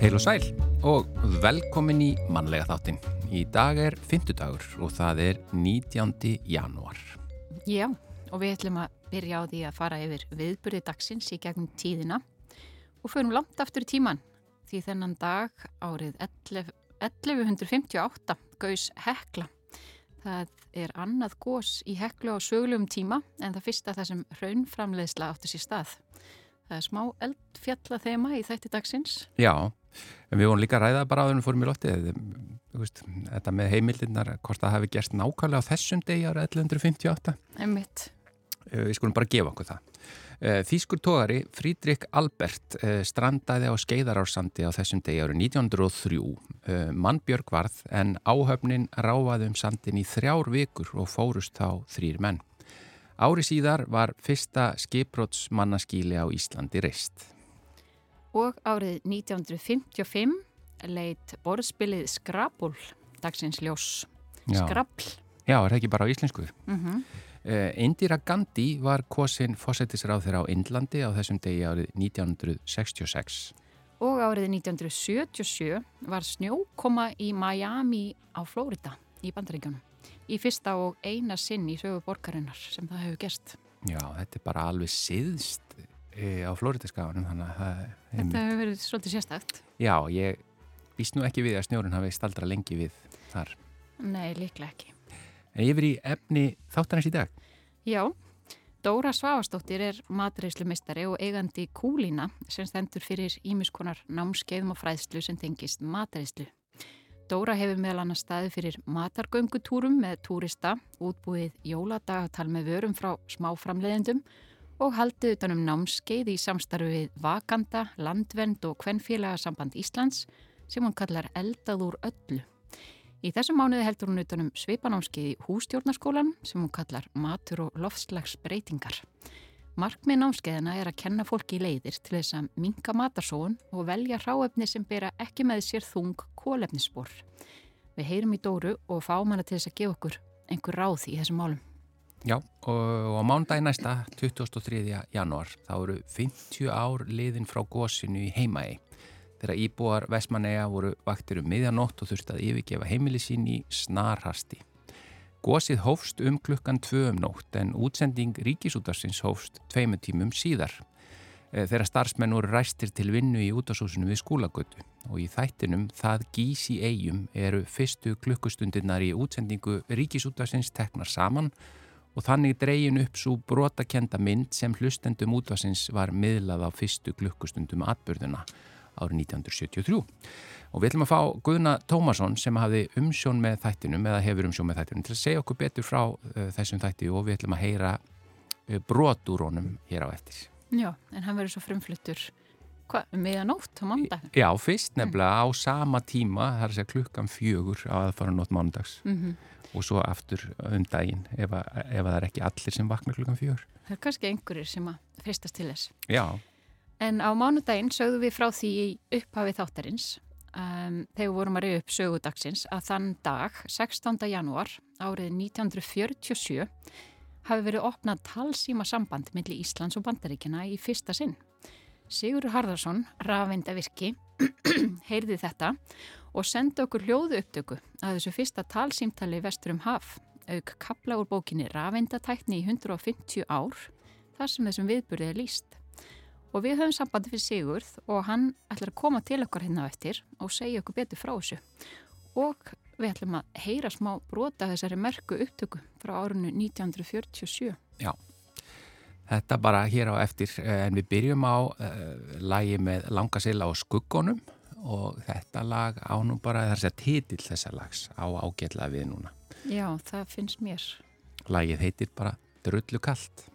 Heil og sæl og velkomin í mannlega þáttin. Í dag er fymtudagur og það er 19. janúar. Já, og við ætlum að byrja á því að fara yfir viðbyrði dagsins í gegnum tíðina og förum langt aftur í tíman því þennan dag árið 11, 1158 gaus Hekla. Það er annað gós í Heklu á sögulegum tíma en það fyrsta það sem raunframleiðsla áttur sér stað. Það er smá eldfjalla þema í þætti dagsins. Já, en við vorum líka að ræða bara á þennum fórum í lottið. Þetta með heimildinnar, hvort það hefði gerst nákvæmlega á þessum degi ára 1158. Emmitt. Eh, við skulum bara gefa okkur það. Eh, Þýskur tógari Frídrik Albert eh, strandaði á skeiðarársandi á þessum degi árið 1903. Mannbjörg varð en áhöfnin ráfaði um sandin í þrjár vikur og fórust þá þrýr menn. Ári síðar var fyrsta skipbrótsmannaskíli á Íslandi reist. Og árið 1955 leitt borðspilið Skrabul, dagsins ljós. Skrabl. Já, er það ekki bara á íslensku? Mm -hmm. uh, Indira Gandhi var kosin fósettisráð þeirra á Indlandi á þessum degi árið 1966. Og árið 1977 var snjókoma í Miami á Flórida í bandaríkjónum í fyrsta og eina sinn í sögu borgarinnar sem það hefur gerst. Já, þetta er bara alveg siðst á það... Þetta hefur verið svolítið sérstakt. Já, ég býst nú ekki við að snjórun hafi staldra lengi við þar. Nei, líklega ekki. En ég verið í efni þáttanins í dag. Já, Dóra Svavastóttir er matreyslumeistari og eigandi Kúlína sem stendur fyrir ímiskonar námskeiðum og fræðslu sem tengist matreyslu. Dóra hefur meðal annars staði fyrir matargöngutúrum með túrista, útbúið jóladagatal með vörum frá smáframleðendum og haldið utanum námskeið í samstarfi við Vakanda, Landvend og Kvenfélagasamband Íslands sem hún kallar Eldað úr öllu. Í þessum mánuði heldur hún utanum sveipanámskeið í Hústjórnarskólan sem hún kallar Matur og lofslagsbreytingar. Markmið námskeiðina er að kenna fólki í leiðir til þess að minka matarsóun og velja ráefni sem bera ekki með sér þung kólefnisspor. Við heyrum í Dóru og fáum hana til þess að gefa okkur einhver ráð í þessum málum. Já, og á mándagi næsta, 23. janúar, þá eru 50 ár liðin frá gósinu í heimaegi. Þegar íbúar Vesmanega voru vaktir um miðjanótt og þurfti að yfirgefa heimili sín í snarhasti. Gósið hófst um klukkan tvö um nótt en útsending ríkisútarsins hófst tveimu tímum síðar. Eh, þeirra starfsmenn voru ræstir til vinnu í útasúsinu við skólagötu og í þættinum Það gís í eigum eru fyrstu klukkustundirnar í útsendingu ríkisútarsins teknar saman og þannig dreyin upp svo brotakenda mynd sem hlustendum útvarsins var miðlað á fyrstu klukkustundum atbyrðuna árið 1973. Og við ætlum að fá Guðna Tómasson sem hafi umsjón með þættinum eða hefur umsjón með þættinum til að segja okkur betur frá uh, þessum þætti og við ætlum að heyra uh, brot úr honum hér á eftir. Já, en hann verður svo frumfluttur meðanótt á mándag. Já, fyrst nefnilega mm. á sama tíma, það er að segja klukkan fjögur á aðfara nótt mándags mm -hmm. Og svo aftur um daginn ef, að, ef að það er ekki allir sem vakna klukkan fjögur. Það er kannski einhverjir sem að fristast til þess. Já. En á mánudaginn sögðu við frá því upphafi þáttarins um, þegar vorum að reyða upp sögudagsins að þann dag, 16. janúar árið 1947 hafi verið opnað talsíma samband millir Íslands og Bandaríkina í fyrsta sinn. Sigur Harðarsson, rafendavirki, heyrði þetta og sendi okkur hljóðu upptöku að þessu fyrsta talsímtali vestur um haf, auk kapla úr bókinni Rafendatækni í 150 ár, þar sem þessum viðburðið er líst. Og við höfum sambandi fyrir Sigurð og hann ætlar að koma til okkar hérna eftir og segja okkur betur frá þessu. Og við ætlum að heyra smá brota þessari merku upptöku frá árunnu 1947. Já, þetta bara hér á eftir en við byrjum á uh, lagi með Langasilla á skuggonum og þetta lag á nú bara þess að titill þessa lags á ágætla við núna. Já, það finnst mér. Lagið heitir bara Drullu kallt.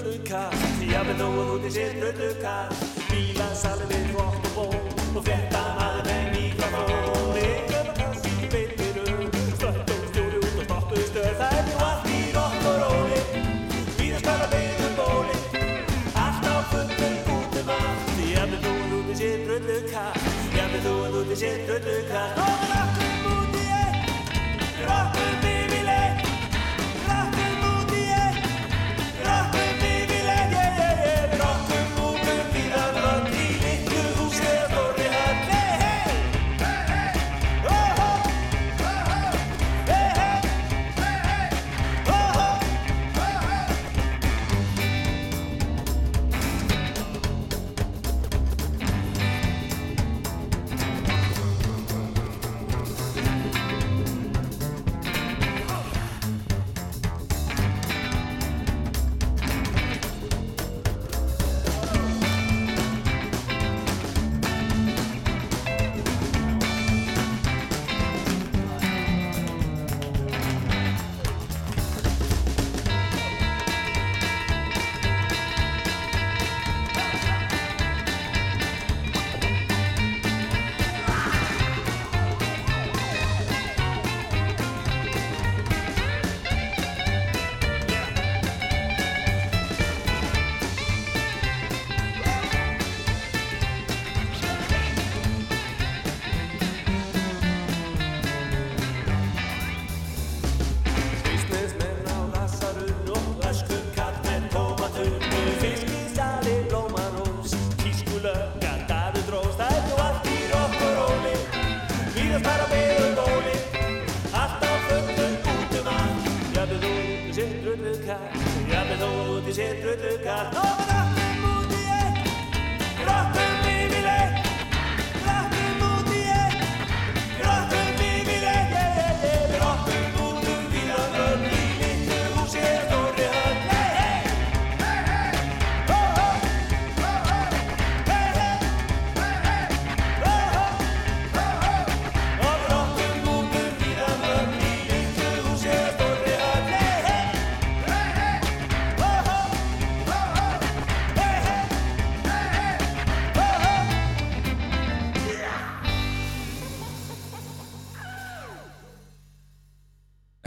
drullukast Ég vil nógu út í sér drullukast Bílansalinn hvort og ból Og fletta maður með mikrofón Ekkert hans í beitirum Stört og stjóri út og stoppu stör Það er nú allt í rokk og róli Við að spara beigum bóli Allt á fullum gútum allt Ég vil nógu út í sér drullukast Ég vil nógu út í sér drullukast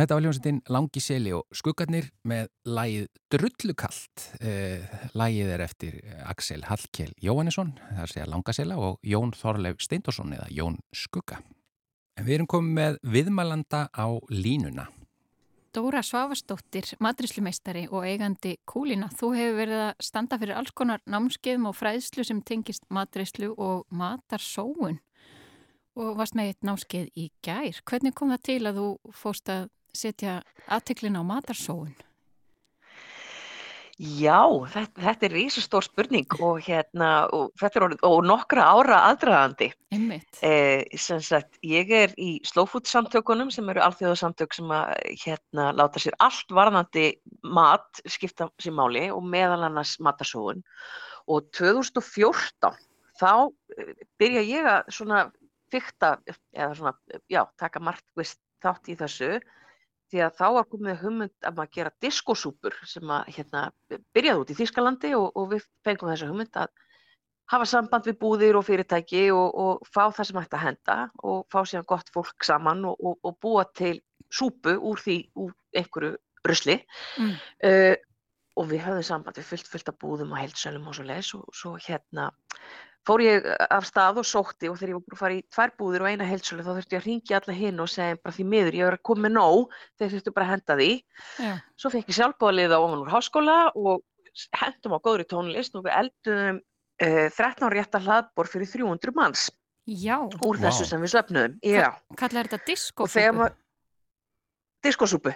Þetta var hljómsveitin Langi Seli og skuggarnir með lægið Drullukallt. Eh, lægið er eftir Axel Hallkjell Jóhannesson, það er segja Langasela og Jón Þorleif Steindorsson eða Jón Skugga. En við erum komið með viðmælanda á línuna. Dóra Svavastóttir, matrislumeistari og eigandi Kúlina. Þú hefur verið að standa fyrir alls konar námskeiðum og fræðslu sem tengist matrislu og matarsóun og varst með eitt námskeið í gær. Hvernig kom það til að þú fóst að setja aðteklin á matarsóun? Já, þetta, þetta er rísastór spurning og, hérna, og, orð, og nokkra ára aðdraðandi. Eh, sagt, ég er í slowfood-samtökunum sem eru alþjóðarsamtök sem að, hérna, láta sér allt varðandi mat skipta sér máli og meðal annars matarsóun. Og 2014 þá eh, byrja ég að svona fykta, eða svona, já, taka margvist þátt í þessu því að þá var komið hugmynd að maður gera diskosúpur sem að hérna, byrjaði út í Þískalandi og, og við fengum þessa hugmynd að hafa samband við búðir og fyrirtæki og, og fá það sem ætti að henda og fá síðan gott fólk saman og, og búa til súpu úr því, úr einhverju rusli mm. uh, og við höfðum samband við fullt fullt af búðum og heilsölum og svo les og svo hérna fór ég af stað og sótti og þegar ég var búin að fara í tvær búðir og eina heilsölu þá þurfti ég að ringja alla hinn og segja bara því miður ég var að koma með nóg þegar þurftu bara að henda því. Já. Svo fekk ég sjálfbóðalið á ofan úr háskóla og hendum á góðri tónlist og við eldum uh, 13 rétta hlaðbor fyrir 300 manns Já. úr þessu wow. sem við söpnum. Kallar þetta diskosúpu? Diskosúpu,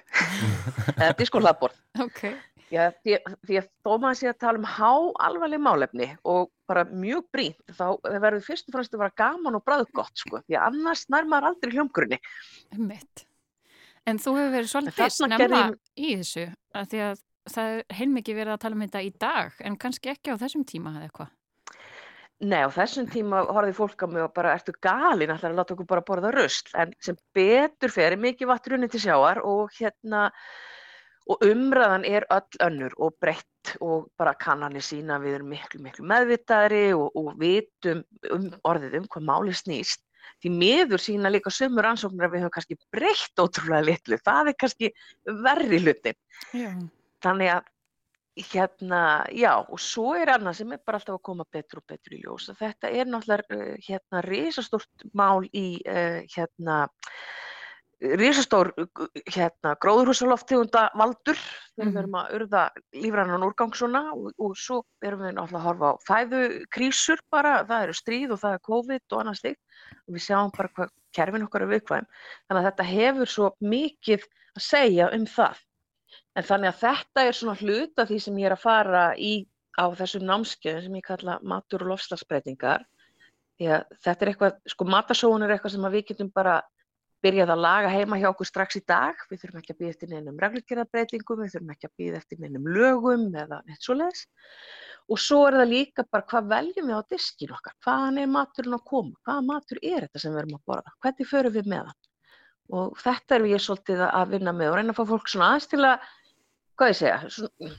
eða diskohlaðbor. Okay. Já, því, því að þó maður sé að tala um há alvarleg málefni og bara mjög brínt þá verður fyrst og fremst að vera gaman og bræðgott sko, því að annars nær maður aldrei hljómgrunni. Mitt. En þú hefur verið svolítið snemma ég... í þessu, að því að það er heilmikið verið að tala um þetta í dag, en kannski ekki á þessum tíma eða eitthvað. Nei, á þessum tíma horfið fólk á mig og bara ertu galin alltaf að láta okkur bara borða röst, en sem betur fer mikið vattur unni til sjáar og hérna og umræðan er öll önnur og breytt og bara kannanir sína við erum miklu miklu meðvitaðri og, og vitum um orðið um hvað máli snýst. Því miður sína líka sömur ansóknir að við höfum kannski breytt ótrúlega litlu, það er kannski verri hluti. Já. þannig að hérna, já og svo er annað sem er bara alltaf að koma betur og betur í ljós. Þetta er náttúrulega uh, hérna risastort mál í uh, hérna risastór hérna, gróðurhúsaloftegunda valdur þegar við mhm. erum að urða lífrannan úrgang svona og, og svo erum við náttúrulega að horfa á fæðukrísur bara, það eru stríð og það er COVID og annað stíkt og við sjáum bara hvað kerfin okkar er viðkvæm. Þannig að þetta hefur svo mikið að segja um það. En þannig að þetta er svona hlut af því sem ég er að fara í á þessum námskeiðum sem ég kalla matur og lofslagsbreytingar. Því að þetta er eitthvað, sko matasóun er eitthvað sem við getum bara byrjað að laga heima hjá okkur strax í dag. Við þurfum ekki að býða eftir neinum reglurgerðarbreytingum, við þurfum ekki að býða eftir neinum lögum eða neitt svo leiðis. Og svo er það líka bara hvað veljum við á diskin okkar, hvaðan er maturinn að koma, hvaða matur er þetta sem við erum að borða, hvernig förum við með hann. Og þetta er ég svolítið að vinna með og reyna að fá fólk svona aðeins til að, hvað ég segja, svona,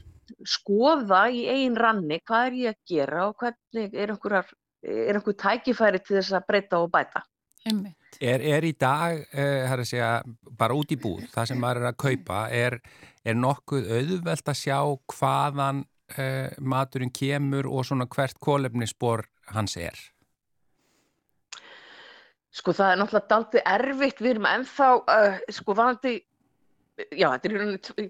skoða í einn ranni hvað er ég að gera og hvernig er er einhver tækifæri til þess að breyta og bæta. Einmitt. Er, er í dag, uh, segja, bara út í búð, það sem maður er að kaupa, er, er nokkuð auðvelt að sjá hvaðan uh, maturinn kemur og svona hvert kólefnisspor hans er? Sko það er náttúrulega daldið erfitt, við erum ennþá, uh, sko vanandi, já þetta er hérna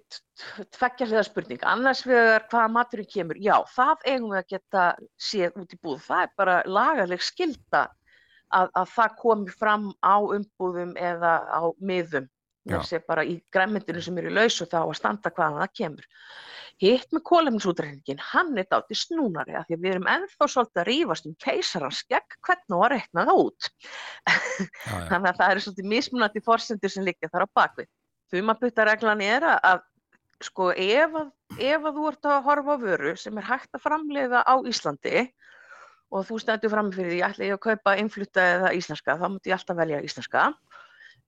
tveggja hliða spurning, annars vegar hvaða maturinn kemur, já það eigum við að geta séð út í búð, það er bara lagarleg skilda að, að það komi fram á umbúðum eða á miðum. Bara í græmyndinu sem eru laus og þá að standa hvaðan það kemur. Hitt með kólefnisútreikningin hann er dátir snúnari að því að við erum ennþá svolítið að rýfast um keisarans gegn hvernig það út. Já, já. þannig að það eru svolítið mismunandi fórsendur sem liggja þar á bakvið þumabutareglan er að sko ef að, ef að þú ert að horfa á vöru sem er hægt að framleiða á Íslandi og þú stendur fram fyrir því, ætla ég að kaupa innflutta eða íslenska, þá mútti ég alltaf velja íslenska.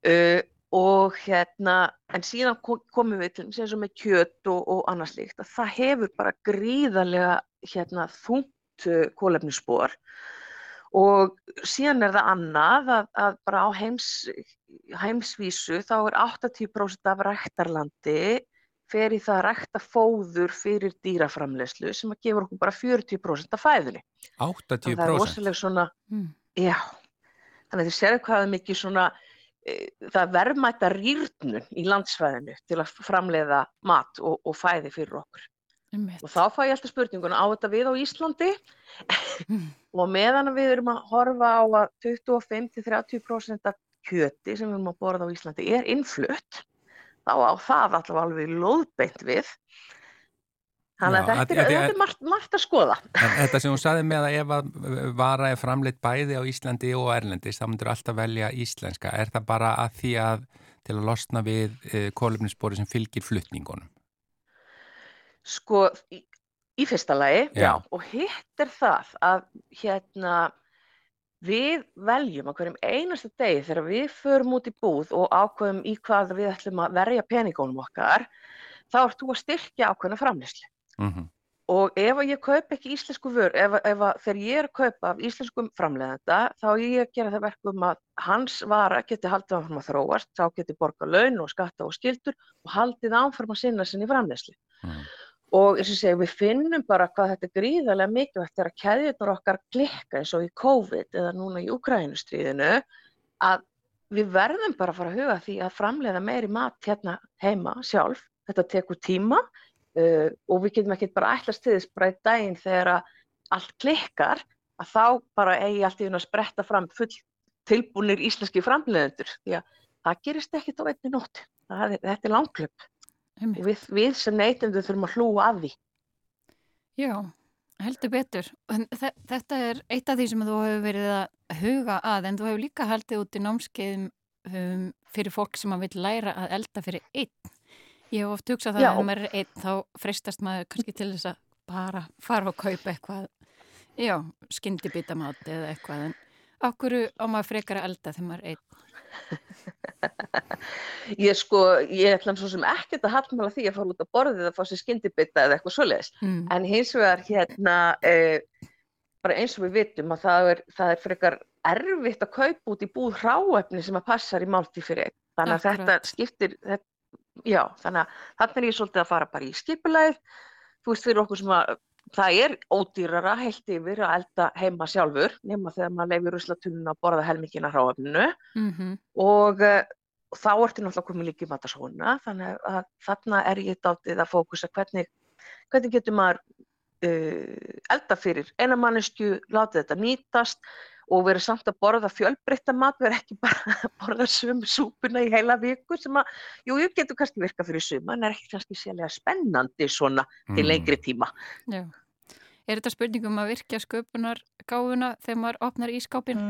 Uh, og hérna, en síðan komum við til, sem með kjött og, og annars líkt, að það hefur bara gríðarlega hérna þungt uh, kólefnisspor og síðan er það annað að, að bara á heims heimsvísu þá er 80% af ræktarlandi fer í það að rækta fóður fyrir dýraframlegslu sem að gefur okkur bara 40% af fæðunni. 80%? Það er rosalega svona, mm. já, þannig að þið séu hvað mikið svona, e, það verðmæta rýrnun í landsfæðinu til að framleiða mat og, og fæði fyrir okkur. Og þá fá ég alltaf spurninguna á þetta við á Íslandi mm. og meðan við erum að horfa á að 25-30% af kjöti sem við erum að borða á Íslandi er innflutt þá á það allavega alveg loðbeint við. Þannig að þetta er, margt, margt að skoða. Þetta sem hún saði með að ef að vara er framleitt bæði á Íslandi og Erlendis, þá myndur alltaf velja íslenska. Er það bara að því að til að losna við eh, kólumninsbóri sem fylgir fluttningunum? Sko, í, í fyrsta lagi, já. já, og hitt er það að hérna Við veljum að hverjum einasta degi þegar við förum út í búð og ákveðum í hvað við ætlum að verja peningónum okkar, þá ert þú að styrkja ákveðna framlýsli. Mm -hmm. Og ef ég kaup ekki íslensku vör, ef, ef þegar ég er að kaupa af íslenskum framleiðenda, þá er ég að gera það verkum að hans vara geti haldið áfram að þróast, þá geti borga laun og skatta og skildur og haldið áfram að sinna sinni framlýsli. Mm -hmm. Og eins og segja, við finnum bara hvað þetta er gríðarlega mikilvægt þegar keðjunar okkar klikka eins og í COVID eða núna í Ukrænustríðinu að við verðum bara að fara að huga því að framleiða meiri mat hérna heima sjálf. Þetta tekur tíma uh, og við getum ekki bara ætlast til þess bara í daginn þegar allt klikkar að þá bara eigi allt í hún að spretta fram full tilbúinir íslenski framleiðendur því að það gerist ekkit á einni nótt. Er, þetta er langklöp og við, við sem neytundu þurfum að hlúa af því. Já, heldur betur. Þetta er eitt af því sem þú hefur verið að huga að en þú hefur líka haldið út í námskeiðum um, fyrir fólk sem að vil læra að elda fyrir einn. Ég hef oft hugsað það Já. að ef maður er einn þá freistast maður kannski til þess að bara fara og kaupa eitthvað, já, skyndibítamat eða eitthvað en okkur á maður frekar að elda þegar maður er einn. ég sko, ég ætla svo sem ekkert að hallmála því að fara út á borðið að fá sér skyndibita eða eitthvað svoleiðis mm. en hins vegar hérna eh, bara eins og við vitum að það er, það er frekar erfitt að kaupa út í búð hráefni sem að passar í máltíð fyrir einn þannig að Akkurat. þetta skiptir þetta, já, þannig að þannig er ég svolítið að fara bara í skipulæð þú veist fyrir okkur sem að það er ódýrara heilt yfir að elda heima sjálfur nema þegar maður leifir ruslatununa að borða helmingina hráöfninu mm -hmm. og, uh, þá ertu náttúrulega komið líka í matasóna þannig að þarna er ég dátið að fókusa hvernig, hvernig getur maður uh, elda fyrir einamannisku, láta þetta nýtast og verið samt að borða fjölbreytta mat, verið ekki bara að borða sömu súpuna í heila viku sem að, jú, jú, getur kannski virka fyrir suma en er ekki kannski sérlega spennandi svona mm. til lengri tíma. Já. Er þetta spurningum að virkja sköpunar gáfuna þegar maður opnar ískápin?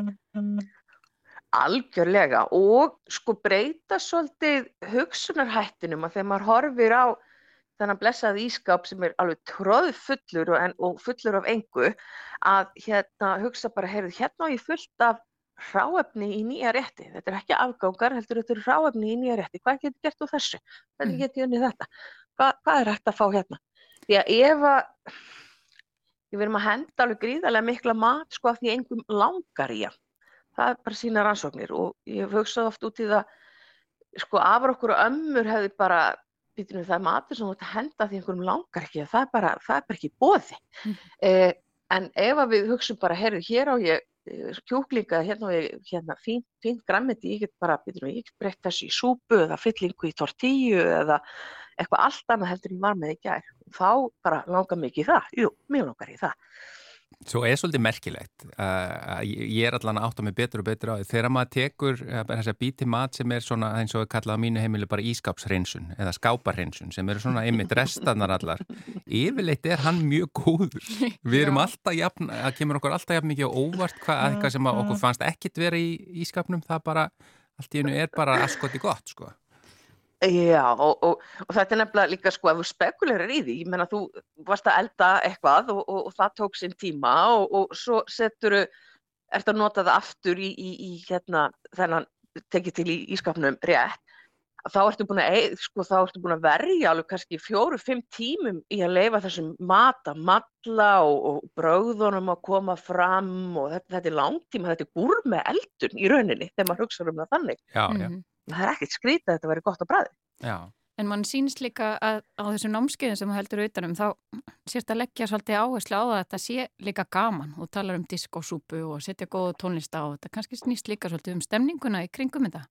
Algjörlega og sko breyta svolítið hugsunarhættinum að þegar maður horfir á þannig að blessaði ískap sem er alveg tróðfullur og, og fullur af engu að hérna hugsa bara, heyrðu, hérna á ég fullt af ráefni í nýja rétti. Þetta er ekki afgangar, heldur þetta eru ráefni í nýja rétti. Hvað getur gert úr þessu? Hvernig mm. getur ég unnið þetta? Hva, hvað er hægt að fá hérna? Því að ef að við verum að henda alveg gríðarlega mikla mat sko af því einhverjum langar í hann. Það er bara sína rannsóknir og ég hugsaði oft út í það sko afur okkur og ömmur hefði bara býtum það matur sem þú ætti að henda því einhverjum langar ekki, það er bara, það er bara ekki bóði. Mm. Eh, en ef við hugsaum bara, herru, hér á ég eh, kjúklinga, hérna á ég hérna, fínt, fínt grammiti, ég get bara, við, ég get breytt þessu í súpu eða fyllingu í tortíu eða eitthvað allt annað heldur ég var með í gær. Þá bara langar mikið í það, jú, mjög langar í það. Svo er svolítið merkilegt uh, ég er allan átt á mig betur og betur á því þegar maður tekur uh, þess að bíti mat sem er svona eins og við kallaðum á mínu heimilu bara ískapshreinsun eða skáparhreinsun sem eru svona einmitt restanar allar. Yfirleitt er hann mjög góður. Við erum alltaf jafn, það kemur okkur alltaf jafn mikið óvart hvað eitthvað sem okkur fannst ekkit vera í ískapnum það bara, allt í hennu er bara askoti gott sko Já, og, og, og þetta er nefnilega líka sko að þú spekulerir í því, ég menna þú varst að elda eitthvað og, og það tók sinn tíma og svo setur ert að nota það aftur í, í, í hérna þennan tekið til í ískapnum rétt, þá ertu búin að, sko, þá ertu búin að verja alveg kannski fjóru, fimm tímum í að leifa þessum mat að matla og, og bröðunum að koma fram og þetta, þetta er langtíma, þetta er gúr með eldun í rauninni þegar maður hugsa um það þannig. Já, já. Mhm. Það er ekkert skrítið að þetta veri gott á bræði. Já, En mann sýnist líka að á þessum námskeiðin sem þú heldur utanum þá sérst að leggja svolítið áherslu á það að þetta sé líka gaman og talar um diskosúpu og setja góða tónlist á þetta kannski snýst líka svolítið um stemninguna í kringum þetta.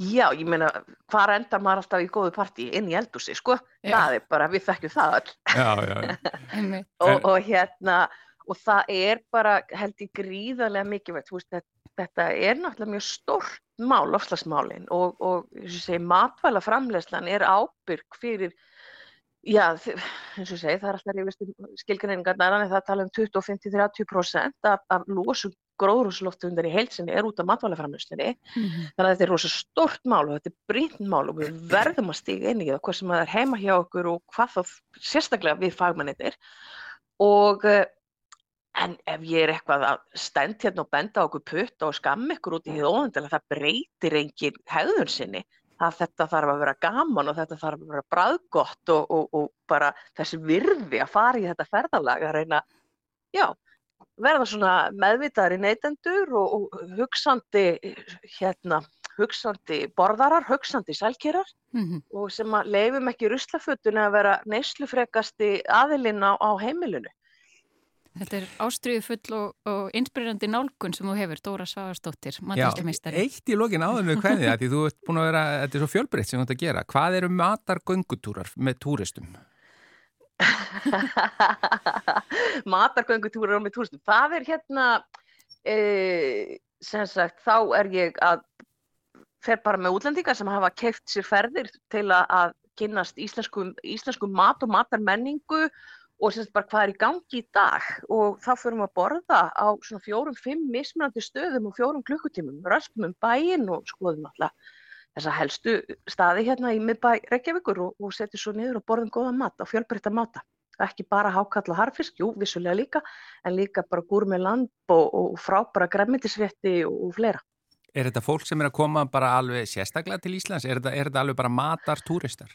Já, ég meina, hvar endar maður alltaf í góðu partí inn í eldúsi, sko? Já. Það er bara, við þekkjum það öll. já, já, já. Einmitt. og, og hérna og það er bara held ég gríðarlega mikilvægt þú veist, þetta, þetta er náttúrulega mjög stórt mál, lofslagsmálin og, og segi, matvæla framlegslan er ábyrg fyrir já, eins og segi, það er alltaf rífist um skilgreiningarnar en það tala um 25-30% af, af losu gróðrúsloftundir í heilsinni er út af matvælaframlegslinni Mhm. þannig að þetta er rosa stórt mál og þetta er brýnt mál og við verðum að stíga inn í það hvað sem er heima hjá okkur og hvað þá sérstaklega við fagmennir og eh, en ef ég er eitthvað að stend hérna og benda á okkur putta og skamma ykkur út í því óhendilega það breytir engin hegðun sinni að þetta þarf að vera gaman og þetta þarf að vera bræðgott og, og, og bara þessi virði að fara í þetta ferðalag að reyna, já, verða svona meðvitaðar í neytendur og, og hugsandi, hérna, hugsandi borðarar, hugsandi sælkerar Mhm. og sem að leifum ekki ruslafötunni að vera neyslufrekasti aðilinn á, á heimilinu. Þetta er ástriðu full og, og inspirerandi nálgun sem þú hefur, Dóra Svavarsdóttir, Já, matvæslumeistari. eitt í lokin áður með hvernig því þú ert búin að vera, þetta er svo fjölbreytt sem þú ert að gera. Hvað eru matargöngutúrar með túristum? matargöngutúrar með túristum. Það er hérna, e, sem sagt, þá er ég að fer bara með útlendingar sem hafa keift sér ferðir til að, að kynnast íslensku, íslensku mat og matarmenningu og sem sagt bara hvað er í gangi í dag og þá fyrir við að borða á svona fjórum, fimm mismunandi stöðum og fjórum klukkutímum, röspum um bæinn og skoðum alltaf þessa helstu staði hérna í miðbæ Reykjavíkur og, og setjum svo niður og borðum góða mat á fjölbreytta máta ekki bara hákalla harfisk, jú, vissulega líka, en líka bara gúr með lamb og, og frábæra gremmitisrétti og, og fleira. Er þetta fólk sem er að koma bara alveg sérstaklega til Íslands? Er þetta, er þetta alveg bara matartúristar?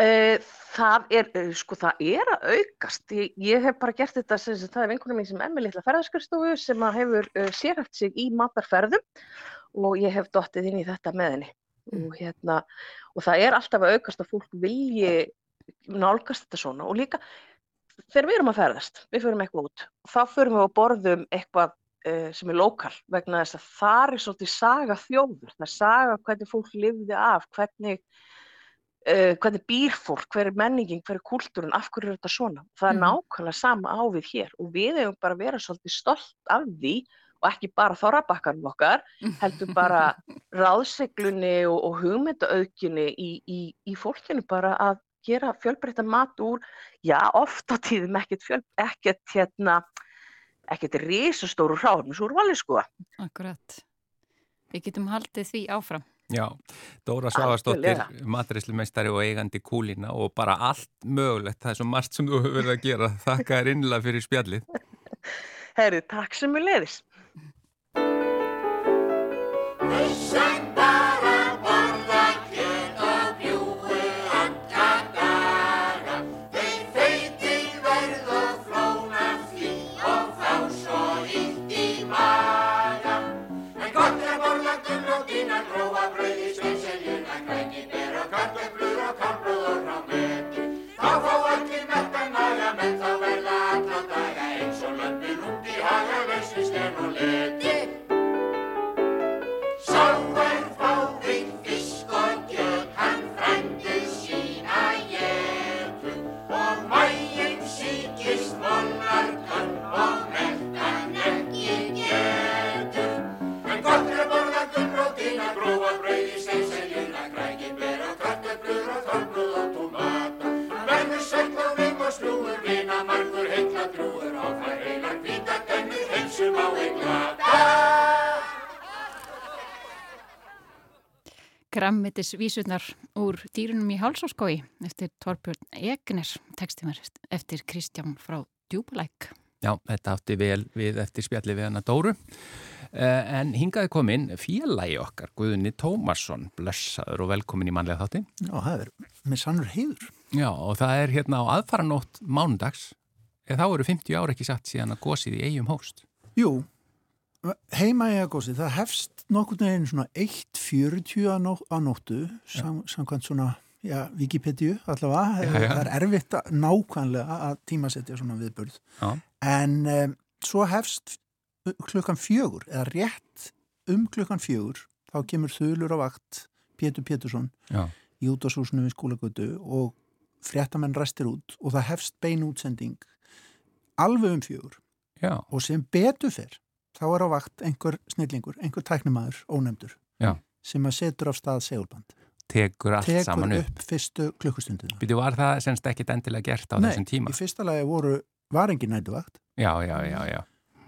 Uh, það er, uh, sko, það er að aukast. Ég, ég hef bara gert þetta, sem, það er vinkunum mín sem er með litla ferðarskristofu sem hefur uh, sérhæft sig í matarferðum og ég hef dottið inn í þetta með henni. Og, hérna, og það er alltaf að aukast að fólk vilji nálgast þetta svona og líka þegar við erum að ferðast, við förum eitthvað út þá förum við að borðum eitthvað uh, sem er lokal vegna þess að það er svolítið saga þjóður, það er saga hvernig fólk lifði af, hvernig uh, hvernig býr fólk, hver er menningin, hver er kúltúrin, af hverju er þetta svona það er Mhm. nákvæmlega sama á við hér og við hefum bara vera svolítið stolt af því og ekki bara þorrabakkanum okkar heldur bara ráðseglunni og, og hugmyndaaukinni í, í, í fólkinu bara að gera fjölbreyttan mat úr, já, oft á tíðum ekkert fjöl, ekkert hérna, ekkert risastóru hráðum, svo úrvali sko. Akkurat. Við getum haldið því áfram. Já, Dóra Svavarsdóttir, Algjörlega. maturíslumeistari og eigandi kúlina og bara allt mögulegt, það er svo margt sem þú hefur verið að gera. Þakka þér innlega fyrir spjallið. Herri, takk sem við leiðis. Menn þá verða alla daga eins og lömpin út í haga, lausni sten og leti. Vina margur heitla drúður og fær heilar hvita tennur, heilsum á einn glata. Grammetis vísurnar úr dýrunum í hálsáskói eftir Torbjörn Egner, textimar eftir Kristján frá Djúbalæk. Já, þetta átti vel við eftir spjallið við hana Dóru. Eh, En hingaði komin félagi okkar, Guðni Tómasson, blessaður og velkomin í mannlega þátti. Já, það er með sannur heiður. Já, og það er hérna á aðfaranótt mánudags, eða þá eru 50 ára ekki satt síðan að gósið í eigum hóst. Jú, heima í agósi, það hefst nokkurn veginn svona 1.40 að, nótt, að nóttu, sam, samkvæmt svona, já, Wikipedia allavega, Já, já. það er erfitt að, nákvæmlega að tímasetja svona viðbörð. Já. En um, svo hefst klukkan fjögur, eða rétt um klukkan fjögur, þá kemur þulur á vakt Pétur Pétursson Já. í útásúsinu við skólagötu og fréttamenn restir út og það hefst bein útsending alveg um fjögur Já, og sem betur fyrr þá er á vakt einhver snillingur, einhver tæknimaður ónefndur Já. sem að setur af stað segulband tekur allt tekur saman upp. upp fyrstu klukkustundina Býtu, var það semst ekkit endilega gert á Nei, þessum tíma? í fyrsta lagi voru var engin nætuvakt Já, já, já, já.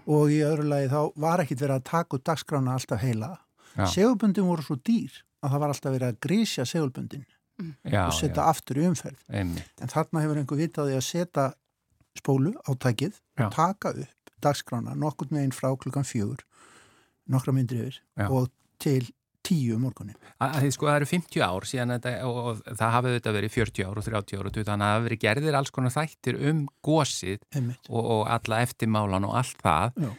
Og í öðru lagi þá var ekkit verið að taka út dagskrána alltaf heila Já. segulbundin voru svo dýr að það var alltaf verið að grísja segulbundin já, og setja aftur í umferð einmitt. en þarna hefur einhver vitaði að setja spólu á tækið Já. og taka upp dagskrána nokkurn veginn frá klukkan fjögur nokkra myndri yfir Já. og til tíu um morgunin sko, það eru 50 ár síðan þetta, og, og það hafið þetta verið 40 ár og 30 ár og 20, þannig að það hafi verið gerðir alls konar þættir um gósið og, og alla eftirmálan og allt það. Já.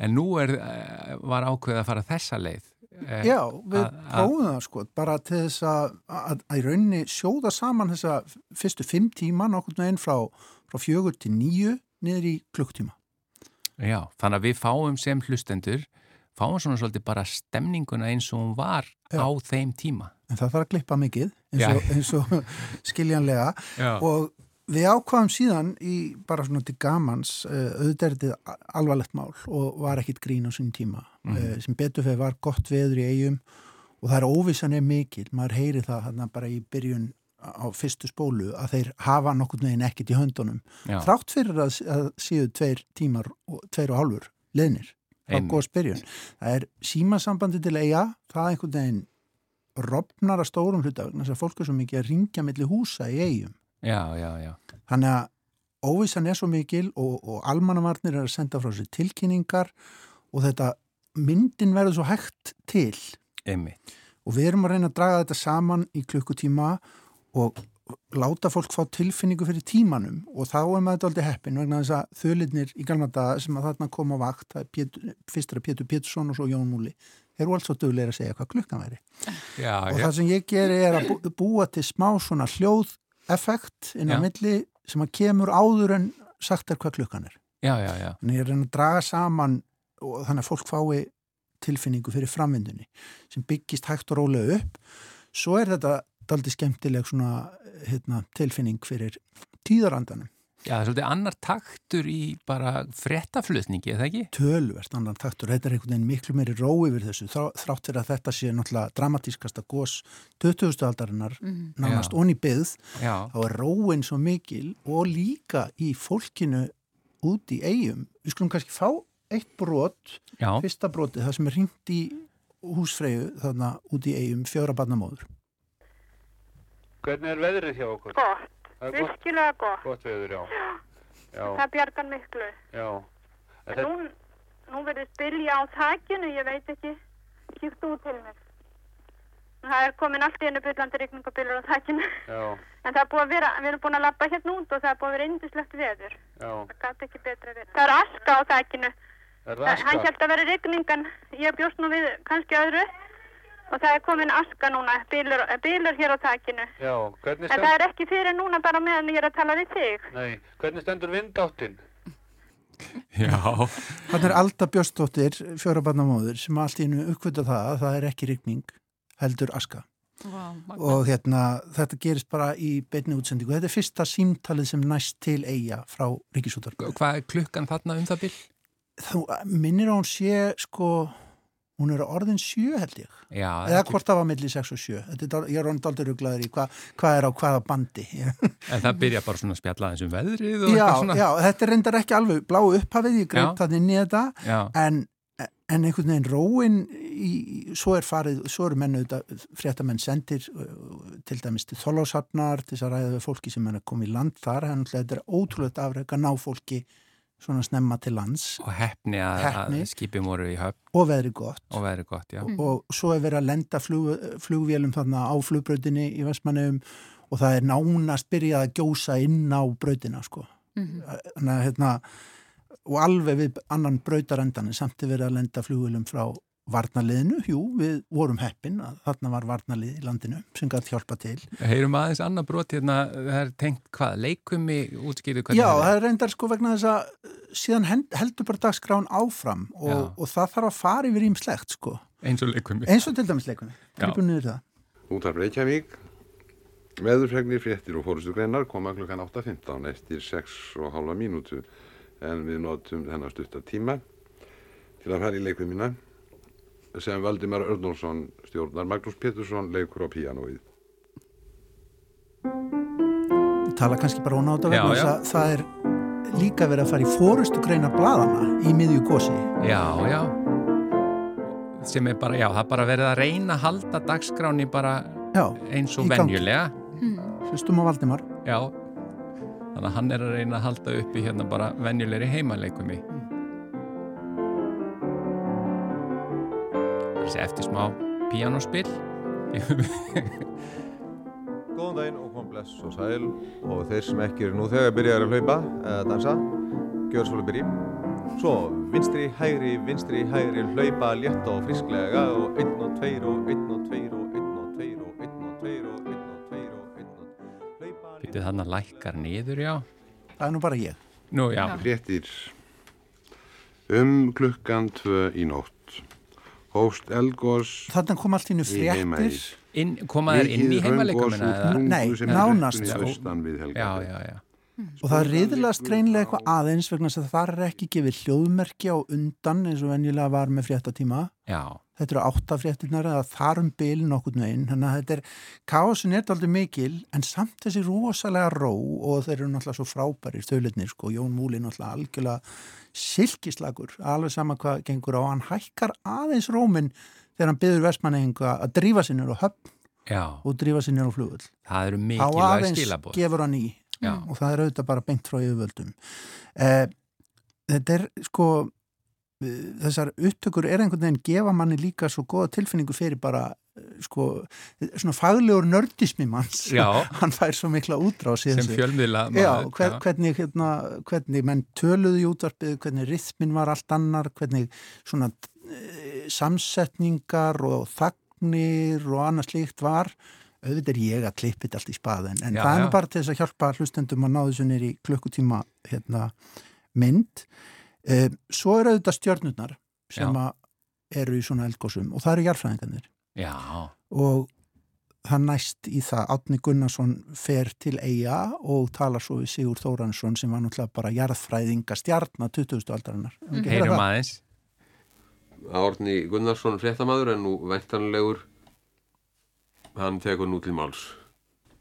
en nú er, eh, var ákveð að fara þessa leið Eh, Já, við prófum það sko bara til þess að, að, að í rauninni sjóða saman þessa fyrstu fimm tíma nokkurn veginn frá, frá fjögur til níu niður í klukktíma Já, þannig að við fáum sem hlustendur fáum svona svolítið bara stemninguna eins og hún var Já. á þeim tíma. En það þarf að klippa mikið eins og, eins og skiljanlega. Já, og við ákvaðum síðan í bara svona til gamans er þetta alvarlegt mál og var ekkit grín á sín tíma. Mhm. uh, sem betur fyrir var gott veður í eigum og það er óvissan er mikil. Maður heyri það hann bara í byrjun á fyrstu spólu að þeir hafa nokkurn veginn ekkit í höndunum. Já, þrátt fyrir að, að síðu tveir tímar tveir og hálfur leðnir á Einmitt. góðs byrjun það er símasambandi til eiga það er einhvern veginn rofnar að stórum hluta vegna þess að fólk er svo mikið að ringja milli húsa í eigum já, já, já. Þannig að óvissan er svo mikil og, og almannavarnir er að senda frá sér tilkynningar og þetta myndin verður svo hægt til einmitt. og við erum að reyna að draga þetta saman í klukkutíma og láta fólk fá tilfinningu fyrir tímanum og þá er maður þetta aldrei heppin vegna þess að þölirnir í gamla daga sem að þarna koma á vakt, það er Pétur, fyrst að Pétur Pétursson og svo Jón Múli, þeir eru alls svo duglegir að segja hvað klukkan væri Já, og já, það sem ég geri er að bú- búa til smá svona hljóð-effekt inn á Já. milli sem að kemur áður en sagt er hvað klukkan er. Þannig ég er að draga saman og þannig að fólk fái tilfinningu fyrir framvindunni sem byggist hægt og rólega upp. Svo er þetta daldi skemmtileg svona hérna, tilfinning fyrir tíðarandanum. Já, það er svolítið annar taktur í bara frettaflutningi, eða ekki? Tölvert annan taktur. Þetta er einhvern veginn miklu meiri ró yfir þessu. Þrá- Þrátt fyrir að þetta sé náttúrulega dramatískasta gos 20. aldarinnar Mm. nánast onni byggð Já, þá er róin svo mikil og líka í fólkinu út í eigum. Við skulum kannski fá eitt brot, já, fyrsta brotið, það sem er ringt í húsfreyju þarna út í eigum, fjóra barnamóður. Hvernig er veðrið hjá okkur? Gott, Það virkilega gott. gott veður, já. Já, Það bjargar miklu. já. Þetta- nú, nú verður spilja á þakinu, ég veit ekki, kíkt út til mig. Það er komin allt í einu byllandi rigningabilur á þakinu. Já, En það er búið að vera, við erum búin að labba hérna út og það er búið að vera indislegt veður. já. Það gæti ekki betra verið. Það er aska á þakinu. Er Það, það hann aska? held að vera rigningan, ég bjóst nú við kannski öðru. Og það er komin aska núna, bílur, bílur hér á þakinu. Já, hvernig En stendur... það er ekki fyrir núna bara meðan ég er að tala við þig. Nei, hvernig stendur vindáttin? já, Þannig er Alda Björnsdóttir, fjóra barnamóður, sem allt í einu uppvita það að það er ekki rigning, heldur aska. Magnað. Og hérna, þetta gerist bara í beinni útsendingu. Þetta er fyrsta símtalið sem næst til eiga frá Ríkisútarku. hvað er klukkan þarna um það bil? Þú minnir hún sé, sko, hún er orðin sjö held ég. Já, Eða hvort það var milli 6 og 7. Þetta er, ég er orðin daldur ruglaður í hvað hva er á hvaða bandi. en það byrja bara svona að spjalla eins um veðrið já, svona. já, þetta er reyndar ekki alveg bláu upphafið, ég greip það inn í þetta, en, en einhvern veginn róin, í, svo er farið, svo eru menn auðvitað, fréttamenn sendir til dæmis til þólásafnar, til þess að ræða við fólki sem er að koma í land þar, að þetta er ótrúlega afreg að ná fólki svona snemma til lands Og hefni að, Heppni. að skipin voru í höfn og veðri gott og veðri gott, já. og svo er verið að lenda flug, flugvélum þarna á flugbrautinni í Vestmannum og það er nánast byrjað að gjósa inn á brautina sko. Þannig að hérna og alveg við annan brautarendan en samt er verið að lenda flugvélum frá varnarliðinu, jú, við vorum heppin að þarna var varnarlið í landinu sem gætt hjálpa til. Heyrum aðeins annað brot hérna, það er tengt hvað, leikumi útskýrðu hvernig Já, það það er reyndar sko vegna þess að uh, síðan heldur bara dagskráin áfram og, og það þarf að fara yfir ímslegt sko, eins og leikumi. eins og til dæmis leikunni. Já. Gripum niður það. Útarp Reykjavík, veðurfregnir, fréttir og fórustugreinar koma klukkan 8.15 eftir 6,5 mínútu en við notum þennan stutta tíma til að fara í leikvimina sem Valdimar Örnólfsson stjórnar Magnús Pétursson leikur á píanóið. Tala kannski bara óna á þetta vegna þess að það er líka verið að fara í fórustu greina bladana í miðju gósi. Já, já. Sem er bara, já, það er bara verið að reyna að halda dagskráni bara Já, eins og Í venjulega. hlustum á Valdimar. Já, þannig að hann er að reyna að halda uppi hérna bara venjulegri heimaleikumi. Þessi eftir smá píanospil. Góðan daginn og kom bless og sæl og þeir sem ekki eru nú þegar byrjaður að hlaupa eða dansa, gjör svolítið byrji. Svo vinstri, hægri, vinstri, hægri, hlaupa létt og frisklega og einn og tveir og einn og tveir og einn og tveir og einn og tveir og einn og tveir og einn og hlaupa létt. Býtið þannig að lækkar niður, já. Það er nú bara ég. Nú, já. Fréttir um klukkan 2 í nótt. Hóst Elgós Þarna kom allt í fréttir. Inn, koma þær inn í heimaleikumina? eða? Nei, nánast, sko. Austan við Já, já, já. Og það riðlast greinlega eitthvað aðeins vegna þess að það er ekki gefið hljóðmerki á undan eins og venjulega var með fréttatíma. Já, Þetta eru átta fréttirnar eða þar um bil nokkurn veginn. Þannig að þetta er, kásin er aldrei mikil en samt þessi rosalega ró og þeir eru náttúrulega svo frábæri stöðlutnir sko. Jón Múli náttúrulega algjörlega silkislagur, alveg sama hvað gengur á. Hann hækkar aðeins róminn þegar hann byður vestmanneginga að drífa sinnur á höfn já. og drífa sinnur á flugvöld. Það eru mikilvæg aðeins skilabóð. gefur hann í Já. og það er auðvitað bara beint frá yfirvöldum. Eh, þetta er sko, eh, þessar upptökur er einhvern veginn gefa manni líka svo góða tilfinningu fyrir bara sko, svona faglegur nördismi manns. Já. Hann fær svo mikla útrás í Sem fjölmiðla Já, hver, hvernig, hérna, hvernig menn töluðu í útvarpið, hvernig rithmin var allt annar, hvernig svona e, samsetningar og þagnir og annað slíkt var auðvitað er ég að klippa þetta allt í spaðin en Já, það er já. bara til þess að hjálpa hlustendum að ná þessu nýri klukkutíma hérna, mynd e, svo eru auðvitað stjörnurnar sem Já. eru í svona eldgósum og það eru jarfræðingarnir Já, og það næst í það Átni Gunnarsson fer til eiga og talar svo við Sigur Þóransson sem var náttúrulega bara jarðfræðinga stjarnar 20. aldarinnar. Mm. heyrum aðeins. Árni Gunnarsson fréttamaður en nú væntanlegur hann tekur nú til máls.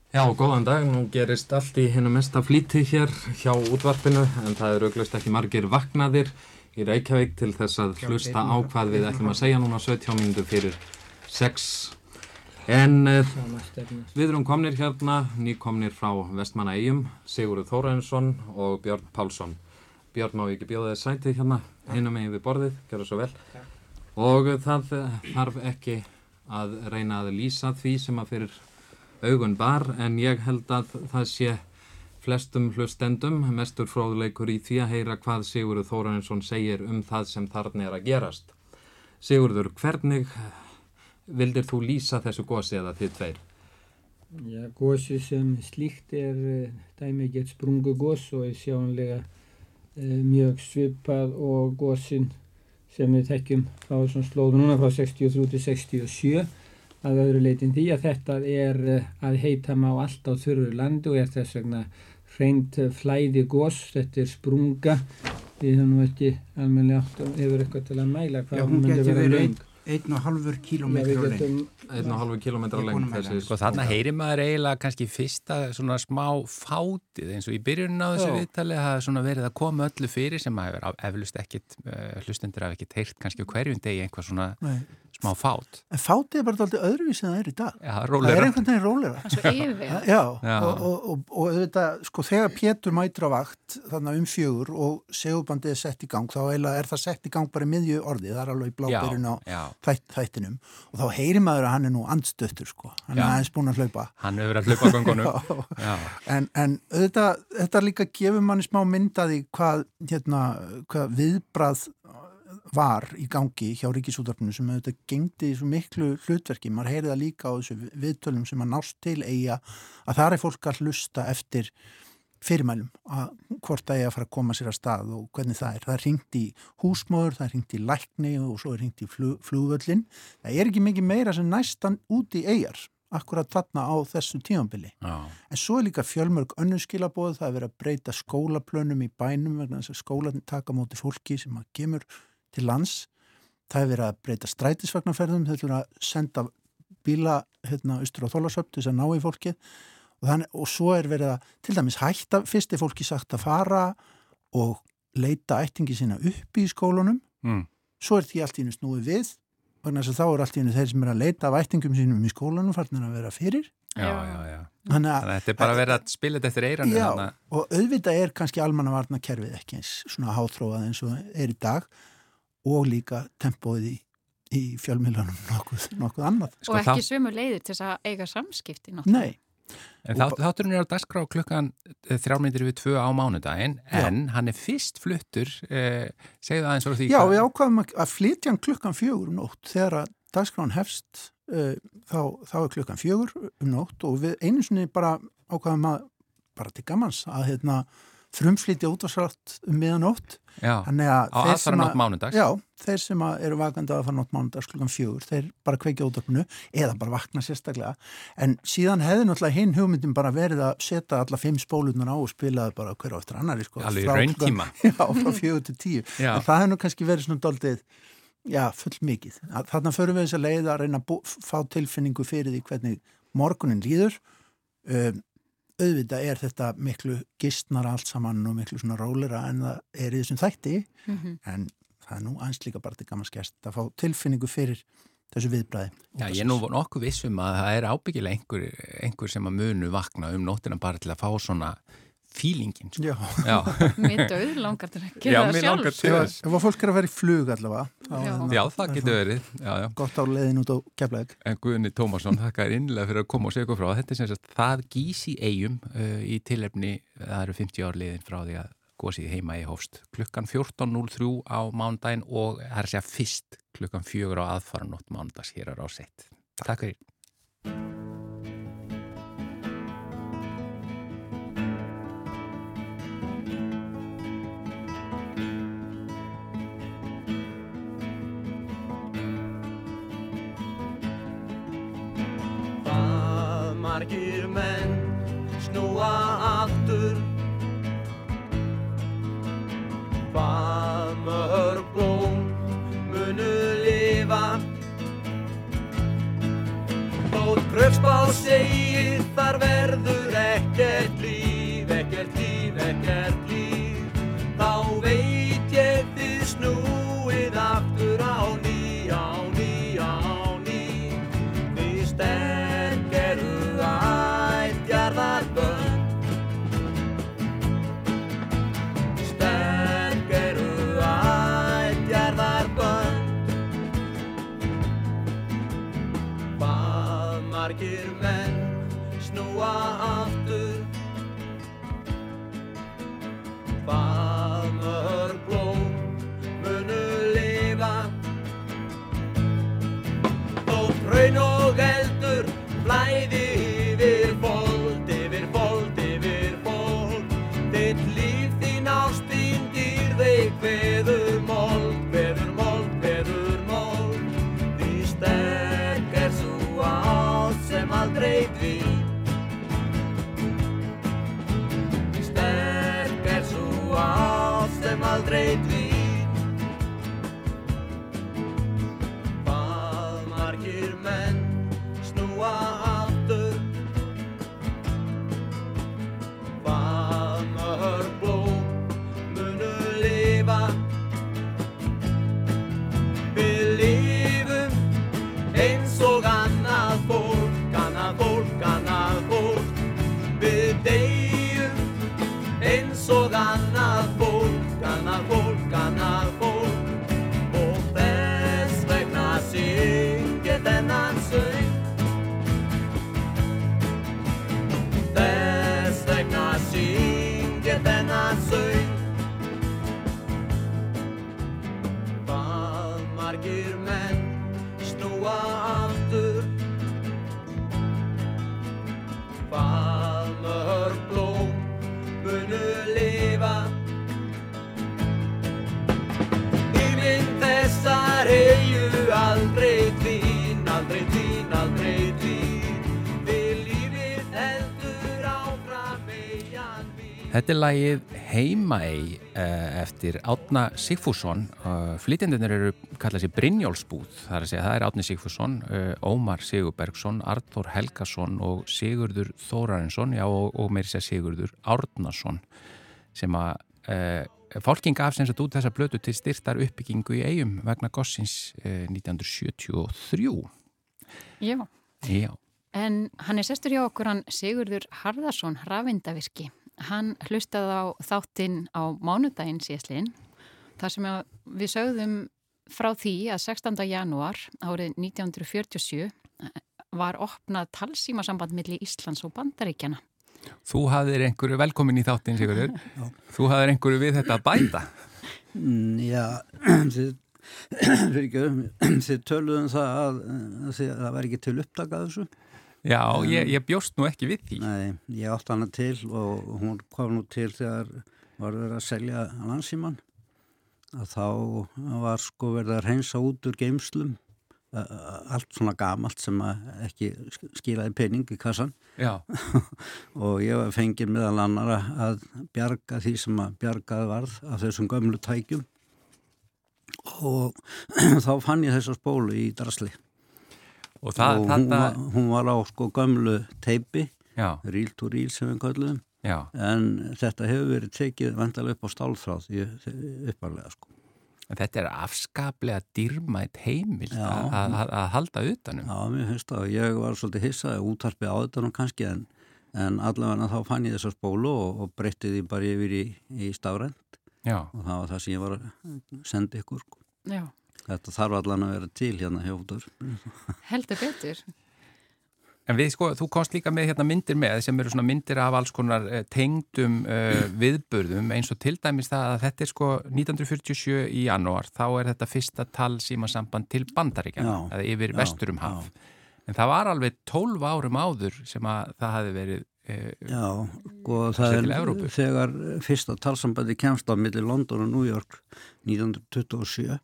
Já, góðan dag. Nú gerist allt í hennu mesta flýti hér hjá útvarpinu en það er auglust ekki margir vaknaðir í Reykjavík til þess að hlusta á hvað við ætlum að segja núna 17 mínútur fyrir 6. En uh, við erum komnir hérna, nýkomnir frá Vestmanna Eyjum, Sigurður Þórainsson og Björn Pálsson. Björn má ekki bjóða þess sæti hérna, hinum megin við borðið, það svo vel. Og það eh, þarf ekki að reyna að lýsa því sem að fyrir augun bar en ég held að það sé flestum hlustendum mestur fróðleikur í því að heyra hvað Sigurður Þórarinsson segir um það sem þarna er að gerast. Sigurður, hvernig vildir þú lýsa þessu gósi eða þið tveir? Já, gósi sem slíkt er eh, dæmigett sprungu gós og er sjónlega eh, mjög svipað og gósin sem við tekjum frá þessum slóðu núna frá 63 til 67 að öðru leitin því að þetta er eh, að heita má allt á þurru landu og er þess vegna reynd flæði gós, þetta er sprunga. Við höfum ekki almenlega átt og hefur eitthvað til að mæla hvað Já, hún myndi verið reynd 1,5 km lengt 1,5 km lengt Þannig heyrir maður eiginlega kannski fyrsta svona smá fátið eins og í byrjunum á þessu viðtali hafa verið að koma öllu fyrir sem maður hefur eflust ekkit eh, hlustendur hafa ekkit heyrt kannski hverjum degi einhvað svona Nei smá fát. En fátið er bara alltaf öðruvísi en það er í dag. Já, Það rólegra. er einhvern veginn rólegra. Það er svo yfirvegað. Já, Já. og, og, og, og auðvitað, sko, þegar Pétur mætir á vakt, þannig um fjögur og segurbandið er sett í gang, þá er það sett í gang bara í miðju orði, það er alveg í blábyrjun á þætt, þættinum og þá heyrir maður að hann er nú andstöttur, sko, hann Já. er aðeins búin að hlaupa. Hann hefur verið að hlaupa. Já. En, en auðvitað, þetta líka gefur manni smá myndaði hvað, hérna, hvað viðbrað var í gangi hjá Ríkisútarpinu sem auðvitað gengdi svo miklu hlutverki, maður heyrði það líka á þessu viðtölum sem að nást til eiga að það er fólk að hlusta eftir fyrirmælum að hvort það er að fara að koma sér að stað og hvernig það er. Það er ringt í húsmóður, það er ringt í lækni og svo er ringt í flug, flugvöllin. Það er ekki mikið meira sem næstan út í eigar akkurat þarna á þessu tímanbili. En svo er líka fjölmörg önnur skilabóð, það er verið að breyta skólaplönum í bænum vegna þess að skólan taka móti fólki sem að kemur til lands. Það er verið að breyta strætisvagnarferðum, þeir eru að senda bíla hérna austur á þólasöpt til þess að ná í fólkið og, þannig, og svo er verið að til dæmis hætta, fyrst er fólki sagt að fara og leita ættingi sína upp í skólunum, Mm. svo er því allt í einu snúið við vegna þess að þá er allt í einu þeir sem er að leita af ættingum sínum í skólanum farnir að vera fyrir. Já, já, já. Þannig að að þetta er bara verið að spila þetta eftir eirannu. Já, og auðvitað er kannski almannavarna kerfið ekki eins svona háþróað eins og er í dag og líka tempóið í, í fjölmiðlunum nokkuð, nokkuð annað. og ekki sömu leiðir til þess að eiga samskipti náttúrulega. Nei. En þá, þátturinn er á dagskrá klukkan þrjármyndir við tvö á mánudaginn en hann er fyrst fluttur eh, segðu aðeins frá því Já, hvað- við ákvaðum að að flytja hann klukkan fjögur um nótt þegar að dagskráin hefst uh, þá, þá er klukkan fjögur um nótt og við einu sinni bara ákvaðum að bara til gamans að hérna frumflytja útvarsrætt um miðanótt Já, Þannig að á aðfaranótt að- mánudags. Já, þeir sem eru vakandi að fara nótt mánudags klukkan fjögur, þeir bara kveikja útvarpinu eða bara vakna sérstaklega en síðan hefði náttúrulega hinn hugmyndin bara verið að setja alla fimm spólunar á og spila það bara hver á eftir annari sko, Alveg í frá rauntíma. klukkan- Já, frá fjögur til tíu Já. en það hefði nú kannski verið svona doldið já, full mikið. Þarna förum við þess að leiða að reyna að fá tilfinningu fyrir því hvernig morgunin líður um, auðvitað er þetta miklu gistnar allt saman og miklu svona rólera en það er í þessum þætti Mhm. en það er nú aðeins líka bara til gaman skert að fá tilfinningu fyrir þessu viðbræði. Já, ég er nú nokkuð vissum að það er ábyggilega einhver, einhver sem að munu vakna um nóttina bara til að fá svona fílingin. Sko. Já. Já. Mér döð langar til að Já, gera það mér langar sjálf. til Ef, þess. ef að fólk er að vera í flug allavega þá Já. er Já, það getur svona verið. Já, já. Gott á leiðin út á keflaðeg. En Guðni Tómasson, þakka er innlega fyrir að koma og segja ykkur frá. Þetta er sem sagt það gís í eigum uh, í tilefni, það eru 50 ár liðin frá því að gósið heima í hófst. Klukkan 14.03 á mánudaginn og það er að segja fyrst klukkan 4 á aðfaranótt mánudags hér á rásett. Takk fyrir. Hvað mörg blóm munu lifa. Þótt gröfspá segir þar verður ekkert líf, ekkert líf, ekkert líf Þetta er lagið Heimaey eh, eftir Átna Sigfússon. Flytjendunir eru kallað sér Brynjólfsbúð. Það er að segja það er Átni Sigfússon, eh, Ómar Sigurbergsson, Arþór Helgason og Sigurður Þórarinsson, já og, og meiri sér Sigurður Árnason sem að eh, fólking gaf sem sagt út þessa blötu til styrtar uppbyggingu í eigum vegna Gossins eh, 1973. Já. Já. En hann er sestur hjá okkur hann Sigurður Harðarsson, rafindavirki. Hann hlustaði á þáttinn á mánudaginn síðastliðin. Það sem við sögðum frá því að 16. janúar árið 1947 var opnað talsímasamband millir Íslands og Bandaríkjana. Þú hafðir einhverju velkomin í þáttinn, Sigurður. Þú hafðir einhverju við þetta að bæta. Mm, Já, þið, fyrir ekki, þið töluðum það að, að þið, það var ekki til upptaka af þessu. Já, ég, ég bjóst nú ekki við því. Nei, ég átti hana til og hún kom nú til þegar var verið að selja landsíman. Að þá var sko verið að reynsa út úr geimslum allt svona gamalt sem ekki skilaði pening í kassan og ég var fengið meðal annara að bjarga því sem að bjargaði varð af þessum gömlu tækjum og þá fann ég þessa spólu í drasli og, það, og hún, þarna- var, hún var á sko gömlu teipi ríl to ríl sem við kalluðum Já. en þetta hefur verið tekið vandalega upp á stálfráð upparlega sko En þetta er afskaplega dýrmætt heimild Já. að, halda utanum. Já, mér finnst það. Ég var svolítið hissað útarpið á þetta nú kannski en, en allavega þá fann ég þessa spólu og, og breytti því bara yfir í, í stafrænt Já. og það var það sem ég var að senda ykkur. Sko. Já, Þetta þarf allan að vera til hérna hjá útar. heldur betur. En við sko, þú komst líka með hérna myndir með sem eru svona myndir af alls konar eh, tengdum uh, viðburðum eins og til dæmis það að þetta er sko 1947 í janúar, þá er þetta fyrsta talsímasamband til bandaríkjana, Já, eða yfir já, vesturum haf. En það var alveg 12 árum áður sem að það hafi verið uh, Já, sko það er Evrópu. þegar fyrsta talsambandi kemst á milli London og New York 1927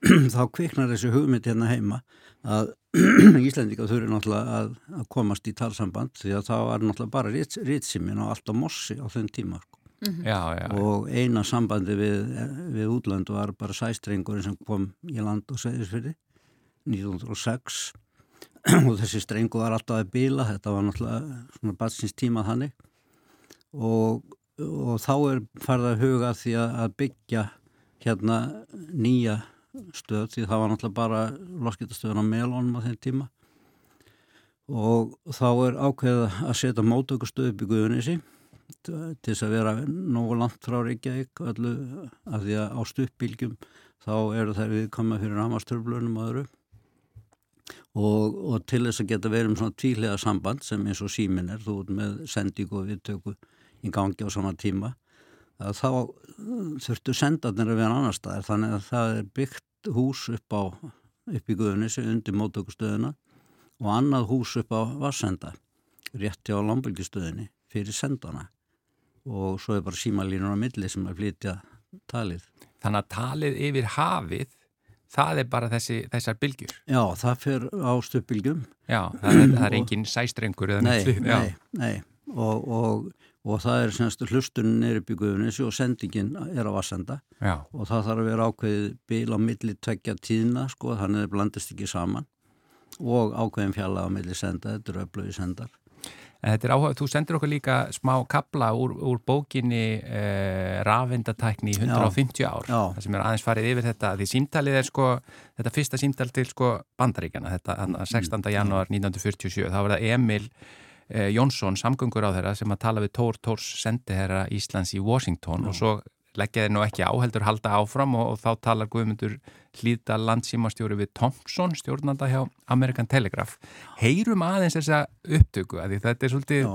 þá kviknar þessi hugmynd hérna heima að Íslendinga þurfi náttúrulega að, að komast í talsamband því að það var náttúrulega bara rýtsimin og allt á mossi á þenn tíma sko. Mhm. Já, já. og eina sambandi við, við útland var bara sæstrengurinn sem kom í land og segðisfyrði 1906 og þessi strengu var alltaf að bila þetta var náttúrulega svona batsins tíma þannig og, og þá er farið að huga því að, að byggja hérna nýja stöð því það var náttúrulega bara loskiptastöðun á melónum á þeim tíma. Og þá er ákveðið að setja mótökustöð upp í Guðunissi til þess að vera nógu langt frá Reykjavík öllu af því að á stuppbílgjum þá eru þær viðkama fyrir ramastörflunum og öðru. Og, og til þess að geta verið um svona tvílega samband sem eins og símin er þú ert með sendíku og viðtöku í gangi á sama tíma að þá þurftu sendarnir að vera annar staðar þannig að það er byggt hús upp á upp í Guðunissi undir mótökustöðuna og annað hús upp á Vassenda rétti á Lambylgistöðinni fyrir sendana og svo er bara símalínur á milli sem að flytja talið. Þannig að talið yfir hafið, það er bara þessi, þessar bylgjur. Já, það fer á stöppbylgjum. Já, það er, það er engin sæstrengur eða Nei, slíkt, já. nei, nei og, og, og það er semst hlustuninn er upp í Guðunissi og sendingin er á Vassenda Já. og það þarf að vera ákveðið bíl á milli tvekja tíðna sko, þannig að það blandist ekki saman og ákveðin fjalla á milli senda, þetta eru öflögi sendar. Er þú sendir okkur líka smá kabla úr, úr bókinni eh, Rafindatækni í 150 ár Já. það sem er aðeins farið yfir þetta því símtalið er sko, þetta fyrsta símtal til sko bandaríkjana, þetta þarna 16. janúar 1947, þá var það Emil Jónsson, samgöngur á þeirra sem að tala við Tór Tórs sendiherra Íslands í Washington og svo leggja þeir nú ekki áheldur halda áfram og, og þá talar Guðmundur hlýta landsímastjóri við Thompson stjórnanda hjá American Telegraph. Heyrum aðeins þessa upptöku að því þetta er svolítið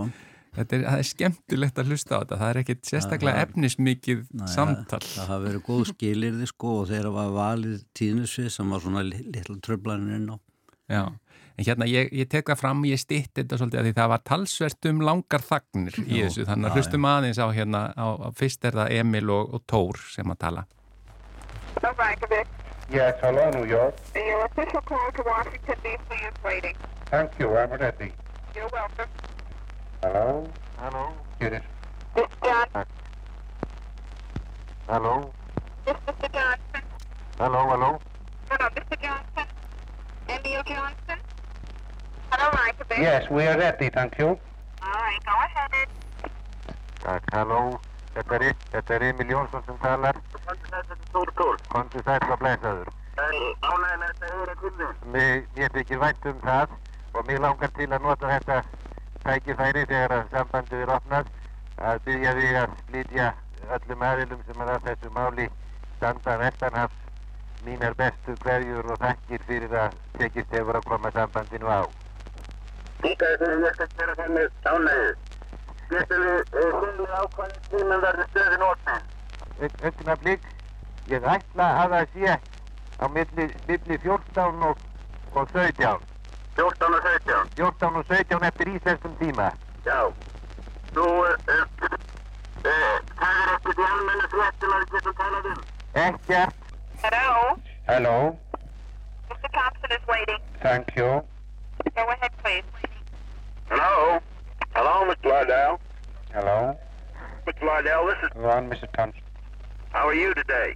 þetta er, það er skemmtilegt að hlusta á þetta. Það er ekkit sérstaklega það- efnismikið samtal Það, það hafa verið góð skilirði sko og þeirra var valið tíðnusvið sem var svona li- litla tröflanir inn á. Já, en hérna ég, ég tek það fram ég stitt þetta svolítið að því það var talsvert um langar þagnir í þessu þannig að hlustum aðeins á hérna á, á fyrst er það Emil og, og Tór sem að tala Yes, hello, New York. Your official call to Washington, D.C. is waiting. Thank you, I'm ready. You're welcome. Hello? Hello? Get it. This Johnson. Hello? This Mr. Johnson. Hello, hello? Hello, Mr. Johnson. Emil Johnson. Hello, Mike. Yes, we are ready, thank you. All right, go ahead. Takk, halló. Þetta er, þetta er Emil Jónsson sem talar. Kontu sæll og blessaður. Ánægði með þetta heyra til þið. Mér, þykir vænt um það og mér langar til að nota þetta tækifæri þegar að sambandið er opnað að byggja þig að flytja öllum aðilum sem er að þessu máli standa vestanhafs mínar bestu hverjur og þakkir fyrir að tekist hefur að koma sambandinu á. Líkaði fyrir ég skal gera þannig ánægði. Getur við finni ákvæðin tíminn verður stöðin opnin? Ögnablík, ég ætla að það sé á milli, milli 14 og, og 17. 14 og 17? 14 og 17 eftir íslenskum tíma. Já. Nú, uh, uh, það er ekkert í almenna fréttum að við getum talað um. Ekkert. Hello? Hello, Mr. Thompson is waiting. thank you. Go ahead, please. Hello? Hello, Mr. Lydell. Hello, Mr. Lydell, this is... go on, Mr. Thompson. How are you today?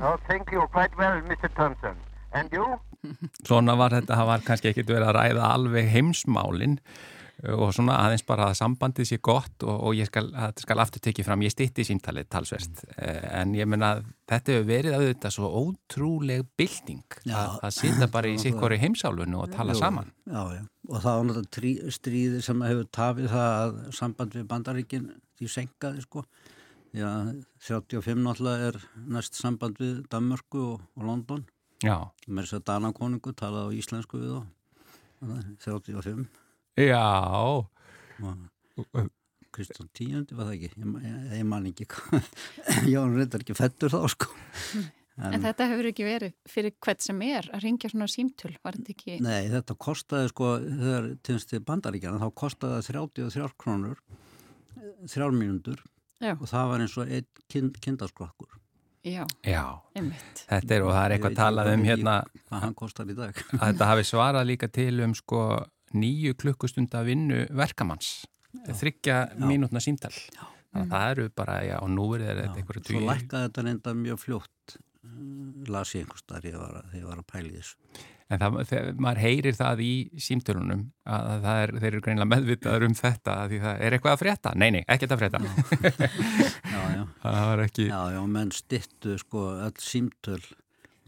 Oh, thank you, quite well, Mr. Thompson. And you? Svona var þetta, það var kannski ekkit verið að ræða alveg heimsmálin og svona aðeins bara að sambandið sé gott og, og ég skal, skal aftur tekið fram, ég stýtti síntalið talsverst en ég menna þetta hefur verið auðvitað svo ótrúleg bylting Já. að, sitja bara í sikkori heimsálfunu og tala Jú, saman. Já, já, og það var náttúrulega trí- stríði sem hefur tafið það að samband við bandaríkin því senkaði sko. Já, 35 náttúrulega er næst samband við Danmörku og, og London. Já. Mér er þess að Danakonungu talaði á íslensku við að 35. Já. Kristján tíundi var það ekki, ég, ég, man ekki, ég var reyndar ekki fettur þá sko. En, þetta hefur ekki verið fyrir hvert sem er að ringja svona símtöl, var þetta ekki? Nei, þetta kostaði sko, þegar týnst til bandaríkjana, þá kostaði það 33 krónur, þrjár mínútur Já. og það var eins og einn kind, kindaskrokkur. Já, Já, einmitt. þetta er og það er eitthvað talað um hérna Hvað hann kostar í dag. þetta hafi svarað líka til um sko nýju klukkustunda vinnu verkamanns, þryggja mínútna símtal. Þannig að það eru bara, já, og nú er þetta einhverju Svo tugi. lækkaði þetta reynda mjög fljótt, eh, las ég einhvers þar þegar ég var að pæli þessu. En það, þegar maður heyrir það í símtölunum að það er, þeir eru greinlega meðvitaður um þetta því það er eitthvað að frétta. Nei, nei, ekkert að frétta. Já, já. það var ekki... Já, já, menn stittu sko öll símtöl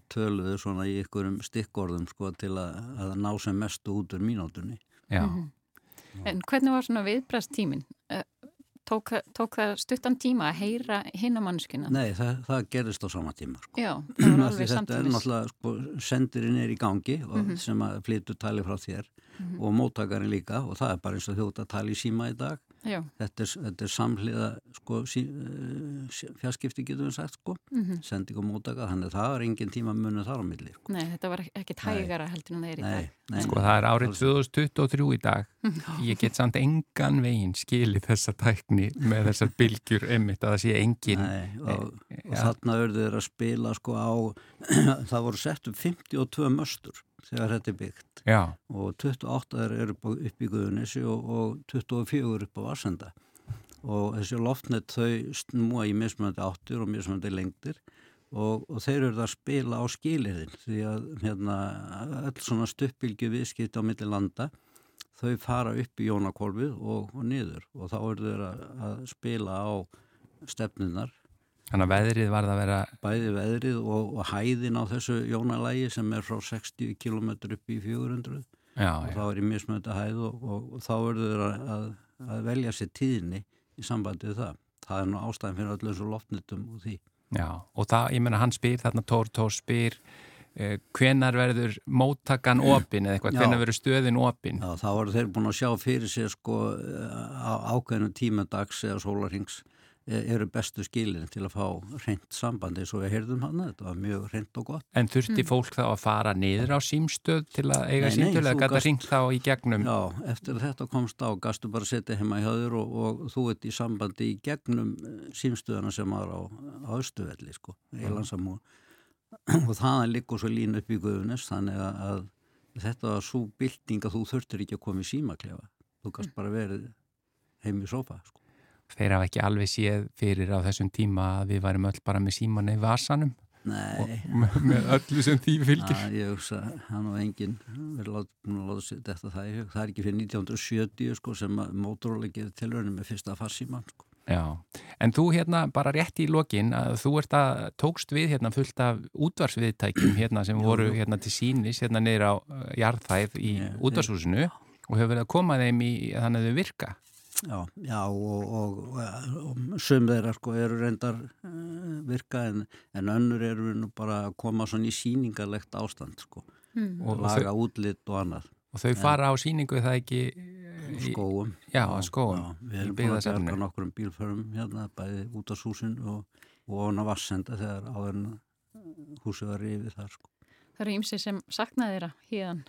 töluðu svona í ykkurum stikkorðum sko til að, að ná sem mestu út úr mínútunni. Já. Mhm. En hvernig var svona viðbræðstímin? Tók, það- tók það stuttan tíma að heyra hinnamannskuna? Nei, það, það gerist á sama tíma. Sko. Já, það var alveg Þetta er samtímis. náttúrulega, sko, sendirinn er í gangi og, Mhm. sem að flytur tali frá þér Mhm. og móttakarinn líka og það er bara eins og þjótt að tala í síma í dag. Þetta er, þetta er samhliða sko, sí, uh, fjarskipti getur við sagt sko, Mhm. sending og móttaka, þannig að það er engin tíma munið þar á milli. Sko. Nei, þetta var ekkert Nei. hægara heldur en það er í Nei, dag. nei. Sko það er árið 2023 í dag. Ég get samt engan veginn skilið þessa tækni með þessar bylgjur einmitt að það sé engin. Nei, og, Eh, og ja. þarna verður þeir að spila sko á, það voru sett upp 52 möstur þegar þetta er byggt. Já. og 28 er, upp, í Guðunissi og, og 24 upp á Varsenda og þessi loftnet þau snúa í mismunandi áttur og mismunandi lengdir. Og, og þeir eru að spila á skilirðin því að hérna, öll svona stuppbylgju viðskipt á milli landa þau fara upp í jónakolfið og, og niður. Og þá eru þeir að, að spila á stefnunar Þannig að veðrið var það að vera... Bæði veðrið og, og hæðin á þessu jónalægi sem er frá 60 km upp í 400 Já, og já. þá er í mismönda hæð og, og, og þá verður að, að, að velja sér tíðinni í sambandi við það. Það er nú ástæðin fyrir öllu þessu loftnitum og því. Já, og það, ég menna, hann spyr þarna, Tór Tór spyr eh, hvenar verður móttakan opin eða eitthvað, hvenar verður stöðin opin? Já, þá eru þeir búin að sjá fyrir sér sko á ákveðinu tíma dags eða sólarhings eru bestu skilin til að fá reynd sambandi eins og við heyrðum hann, þetta var mjög reynd og gott. En þurfti Mm. fólk þá að fara niður á símstöð til að eiga símtölu eða gast- ringt þá í gegnum? Já, eftir að þetta komst á, gastu bara setja heima hjá þér og, og þú ert í sambandi í gegnum símstöðuna sem var á, Östuvelli, sko, í Mhm. landsamú. Og þaðan liggur svo lín upp í Guðunes, þannig að, að þetta var svo bylting að þú þurftir ekki að koma í símaklefa. Þú gast bara verið heim í sofa, sko. Þeir hafa ekki alveg séð fyrir á þessum tíma að við værim öll bara með síman í vasanum með, öllu sem því fylgir. Já, ég hugsa, hann og enginn verið lát, búin að láta sér þetta það í hug. Það er ekki fyrir 1970 sko, sem að Motorola gerir tilhörinu með fyrsta farsíman. Sko. Já, en þú hérna bara rétt í lokin að þú ert að tókst við hérna fullt af útvarsviðtækjum hérna sem voru hérna til sínis hérna niður á uh, jarðhæð í útvarshúsinu og hefur verið að koma þeim í þannig að þau virka. Já, já og, og, og sum þeirra sko eru reyndar uh, virka en, en önnur eru nú bara að koma svona í síningarlegt ástand sko Mm. Og- og laga þau- útlit og annað Og þau fara á síningu það ekki í- skóum Já, á skóum. já, við erum búin að berga nokkur um bílförum hérna bæði út á súsin og, og á vassenda þegar áður en húsið var rifið þar sko Það eru ýmsi sem saknaði þeirra híðan.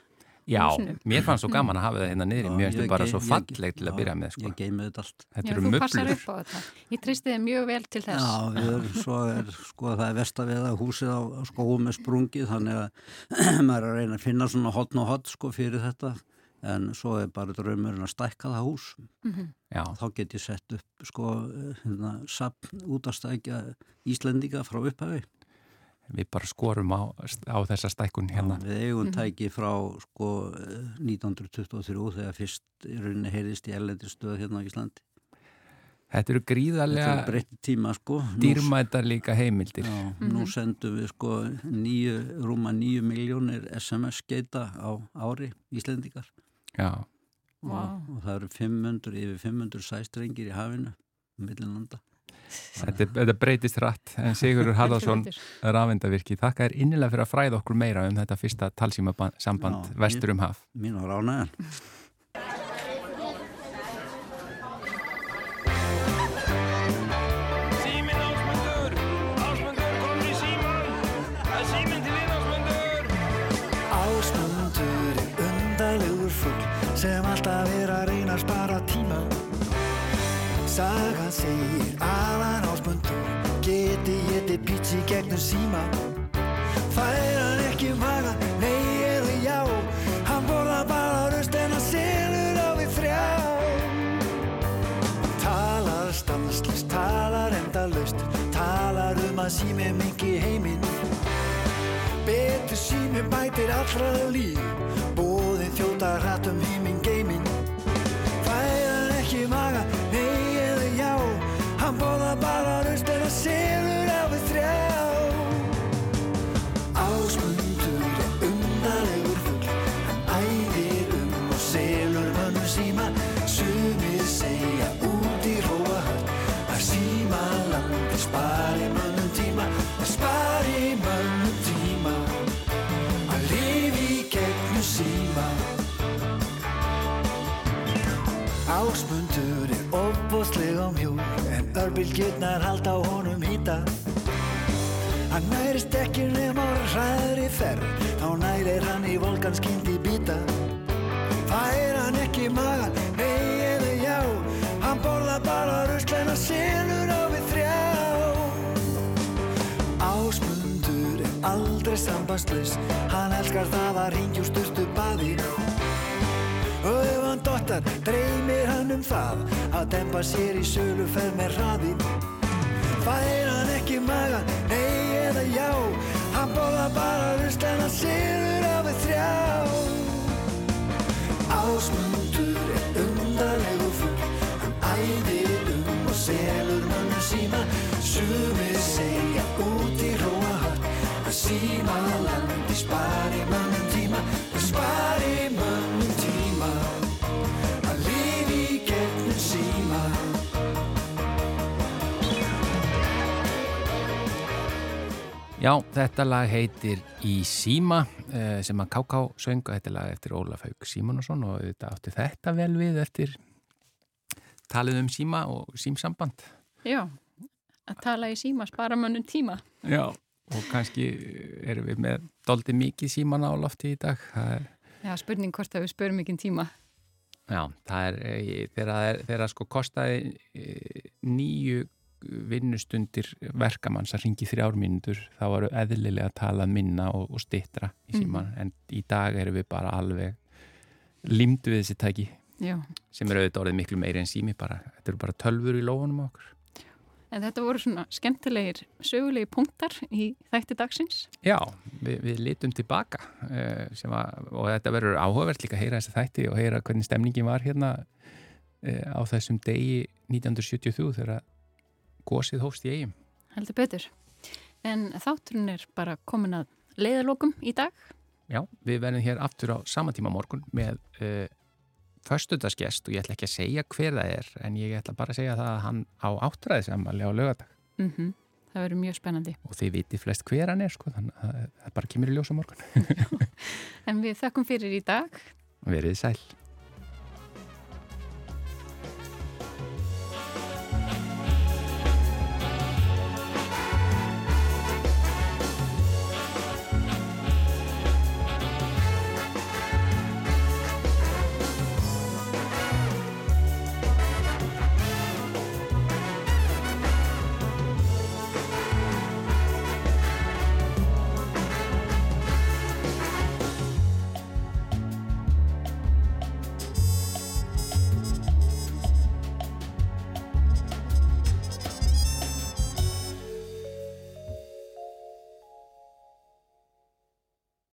Já, mér fannst svo gaman að hafa það hérna niður mér finnst þau bara svo falleg til að byrja með sko. ég geimi þetta allt Þetta eru möblur upp á þetta. Ég tristi þið mjög vel til þess. Já, við erum svo, er, sko, það er vestavið að húsið á, á skóum er sprungið, þannig að maður er að reyna að finna svona hotn og hotn sko fyrir þetta, en svo er bara draumurinn að stækka það hús. Mhm. Já. Þá get ég sett upp, sko, hérna, sapn út að stækja Íslendinga frá upphafi. Við bara skorum á, á þessa stækkun hérna. Já, við eigum tæki frá, sko, 1923 þegar fyrst í rauninni heyrðist í ellendir stöð hérna á Íslandi. Þetta eru Þetta gríðarlega er breytti tíma sko dýrmætar líka heimildir. Já, nú sendum við sko níu, rúma nýju miljónir SMS geita á ári Íslendingar Já. og, Vá. og það eru 500, yfir 500 sæstrengir í hafinu millinlanda Þetta, þetta breytist rætt en Sigurður Harðarsson Heldur rafindavirki þakka þér innilega fyrir að fræða okkur meira um þetta fyrsta talsíma samband vestur um haf. Mín var ánægjan sími mingi heiminn. Betur sími bætir allra líf En örbylgjurnar halda á honum hýta Hann nærist ekki nema á hraðri ferð. Þá nærir hann í volganskindi bíta. Fær hann ekki magan, nei eða já. Hann borða bara rusl en hann selur á við þrjá. Ásmundur er aldrei sambandslaus. Hann elskar það að ringja úr styrstu baði hann dottar, dreymir hann um það Að dempa sér í söluferð með hraði. Fær hann ekki magan, nei eða já Hann borða bara rusl en hann selur á við þrjá. Ásmundur er undarlegu fugl Hann æðir um og selur mönnum síma Sumir segja út í róahöld Að síma landi spari mönnum tíma. Spari Já, þetta lag heitir Í síma eh, sem að K.K. söng og þetta lag eftir Ólaf Haug Símonusson og þetta átti þetta vel við eftir talið um síma og símsamband. Já, að tala í síma spara mönnum tíma. Já. Og kannski erum við með doldi mikið símana á lofti í dag. Það er, Já, spurning hvort að við spörum ekki tíma. já, það er, eh, þegar það er, þegar það sko kostaði eh, nýju vinnustundir verkamanns að ringi þrjár mínútur þá varu eðlilega að tala minna og, og stittra í síman en í dag erum við bara alveg limdu við þessi tæki Já. sem er auðvitað orðið miklu meiri en sími bara, þetta eru bara tölfur í lófunum á okkur. En þetta voru svona skemmtilegir sögulegi punktar í þætti dagsins. Já, við, við litum tilbaka uh, var, og þetta verður áhugavert líka að heyra þessa þætti og heyra hvernig stemningin var hérna uh, á þessum degi 1973 þegar gósið hófst í eigum. Heldur betur. En þátturinn er bara komin að leiðalokum í dag. Já, við verðum hér aftur á sama tíma morgun með uh, föstudagsgest og ég ætla ekki að segja hver það er en ég ætla bara að segja það að hann á áttræðisamali á lögadag. Mm -hmm. Það verður mjög spennandi. Og þið viti flest hver hann er sko, þannig að það bara kemur í ljósa morgun. en við þakkum fyrir í dag. Verið sæl.